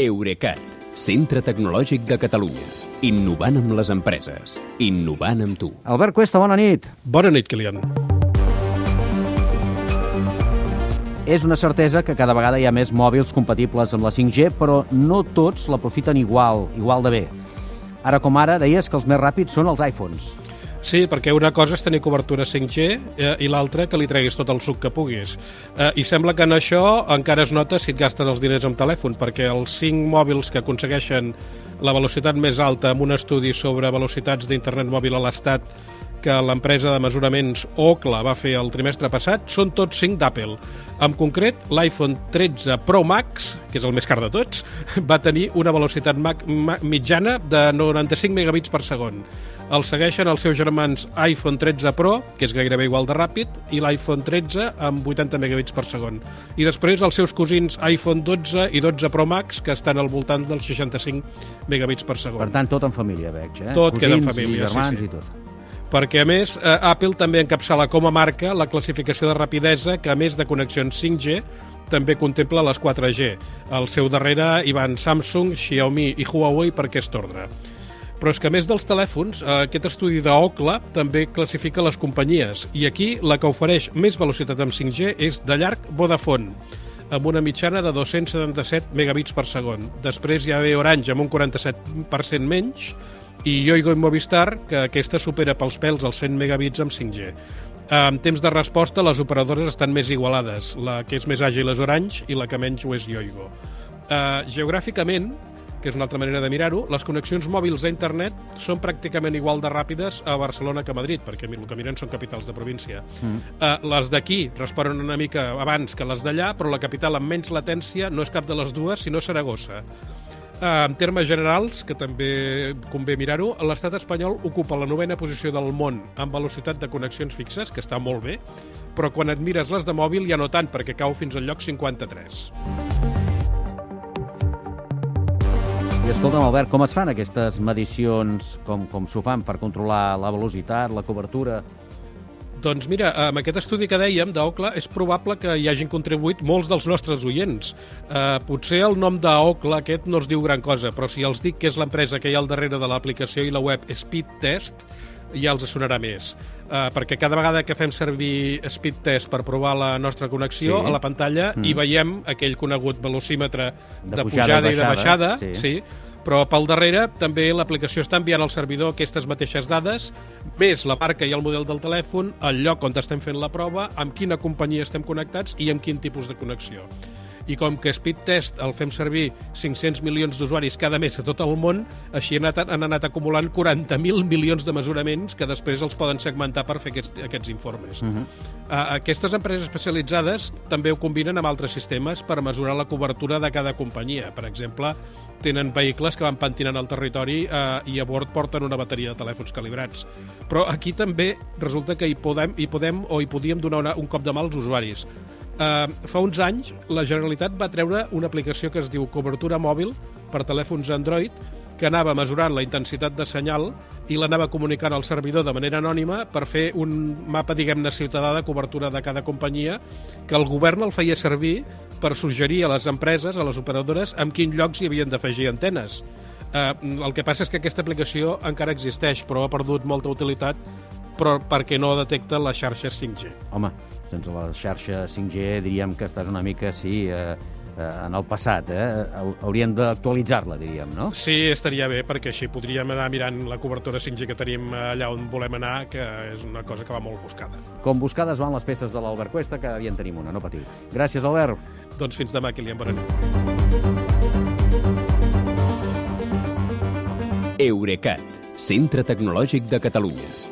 Eurecat, centre tecnològic de Catalunya. Innovant amb les empreses. Innovant amb tu. Albert Cuesta, bona nit. Bona nit, Kilian. És una certesa que cada vegada hi ha més mòbils compatibles amb la 5G, però no tots l'aprofiten igual, igual de bé. Ara com ara, deies que els més ràpids són els iPhones. Sí, perquè una cosa és tenir cobertura 5G eh, i l'altra que li treguis tot el suc que puguis. Eh, I sembla que en això encara es nota si et gastes els diners amb telèfon, perquè els 5 mòbils que aconsegueixen la velocitat més alta amb un estudi sobre velocitats d'internet mòbil a l'Estat que l'empresa de mesuraments Ookla va fer el trimestre passat són tots 5 d'Apple. En concret, l'iPhone 13 Pro Max, que és el més car de tots, va tenir una velocitat mitjana de 95 megabits per segon. El segueixen els seus germans iPhone 13 Pro, que és gairebé igual de ràpid, i l'iPhone 13 amb 80 megabits per segon. I després els seus cosins iPhone 12 i 12 Pro Max, que estan al voltant dels 65 megabits per segon. Per tant, tot en família, veig, eh? Tot Cosins queda en família, i germans sí, sí. i tot perquè a més eh, Apple també encapçala com a marca la classificació de rapidesa que a més de connexions 5G també contempla les 4G. Al seu darrere hi van Samsung, Xiaomi i Huawei per aquest ordre. Però és que a més dels telèfons, eh, aquest estudi d'Ocla també classifica les companyies i aquí la que ofereix més velocitat amb 5G és de llarg Vodafone amb una mitjana de 277 megabits per segon. Després hi ha Orange amb un 47% menys i Yoigo i Movistar, que aquesta supera pels pèls els 100 megabits amb 5G. En temps de resposta, les operadores estan més igualades. La que és més àgil és Orange i la que menys ho és Yoigo. Uh, geogràficament, que és una altra manera de mirar-ho, les connexions mòbils a internet són pràcticament igual de ràpides a Barcelona que a Madrid, perquè el que miren són capitals de província. Mm. Uh, les d'aquí responen una mica abans que les d'allà, però la capital amb menys latència no és cap de les dues, sinó Saragossa. Uh, en termes generals, que també convé mirar-ho, l'estat espanyol ocupa la novena posició del món amb velocitat de connexions fixes, que està molt bé, però quan et mires les de mòbil ja no tant, perquè cau fins al lloc 53. I escolta'm, Albert, com es fan aquestes medicions, com, com s'ho fan per controlar la velocitat, la cobertura? Doncs mira, amb aquest estudi que dèiem d'Ocla és probable que hi hagin contribuït molts dels nostres oients. Uh, potser el nom d'Ocla aquest no es diu gran cosa, però si els dic que és l'empresa que hi ha al darrere de l'aplicació i la web Speed Test, ja els sonarà més. Uh, perquè cada vegada que fem servir Speed Test per provar la nostra connexió, sí. a la pantalla mm. hi veiem aquell conegut velocímetre de, de pujada, pujada i de baixada, sí. sí però pel darrere també l'aplicació està enviant al servidor aquestes mateixes dades, més la marca i el model del telèfon, el lloc on estem fent la prova, amb quina companyia estem connectats i amb quin tipus de connexió i com que Speed Test el fem servir 500 milions d'usuaris cada mes a tot el món, així han anat, han anat acumulant 40.000 milions de mesuraments que després els poden segmentar per fer aquests, aquests informes. Uh -huh. uh, aquestes empreses especialitzades també ho combinen amb altres sistemes per mesurar la cobertura de cada companyia. Per exemple, tenen vehicles que van pentinant el territori eh, i a bord porten una bateria de telèfons calibrats. Però aquí també resulta que hi podem, hi podem o hi podíem donar una, un cop de mà als usuaris. Uh, fa uns anys, la Generalitat va treure una aplicació que es diu Cobertura Mòbil per telèfons Android, que anava mesurant la intensitat de senyal i l'anava comunicant al servidor de manera anònima per fer un mapa, diguem-ne, ciutadà de cobertura de cada companyia, que el govern el feia servir per suggerir a les empreses, a les operadores, en quins llocs hi havien d'afegir antenes. Eh, el que passa és que aquesta aplicació encara existeix, però ha perdut molta utilitat però perquè no detecta les xarxes 5G. Home, sense la xarxa 5G diríem que estàs una mica, sí, eh, eh, en el passat, eh? Haurien d'actualitzar-la, diríem, no? Sí, estaria bé, perquè així podríem anar mirant la cobertura 5G que tenim allà on volem anar, que és una cosa que va molt buscada. Com buscades van les peces de l'Albert Cuesta, cada dia en tenim una, no patiu. Gràcies, Albert. Doncs fins demà, Kilian, bona nit. Eurecat, centre tecnològic de Catalunya.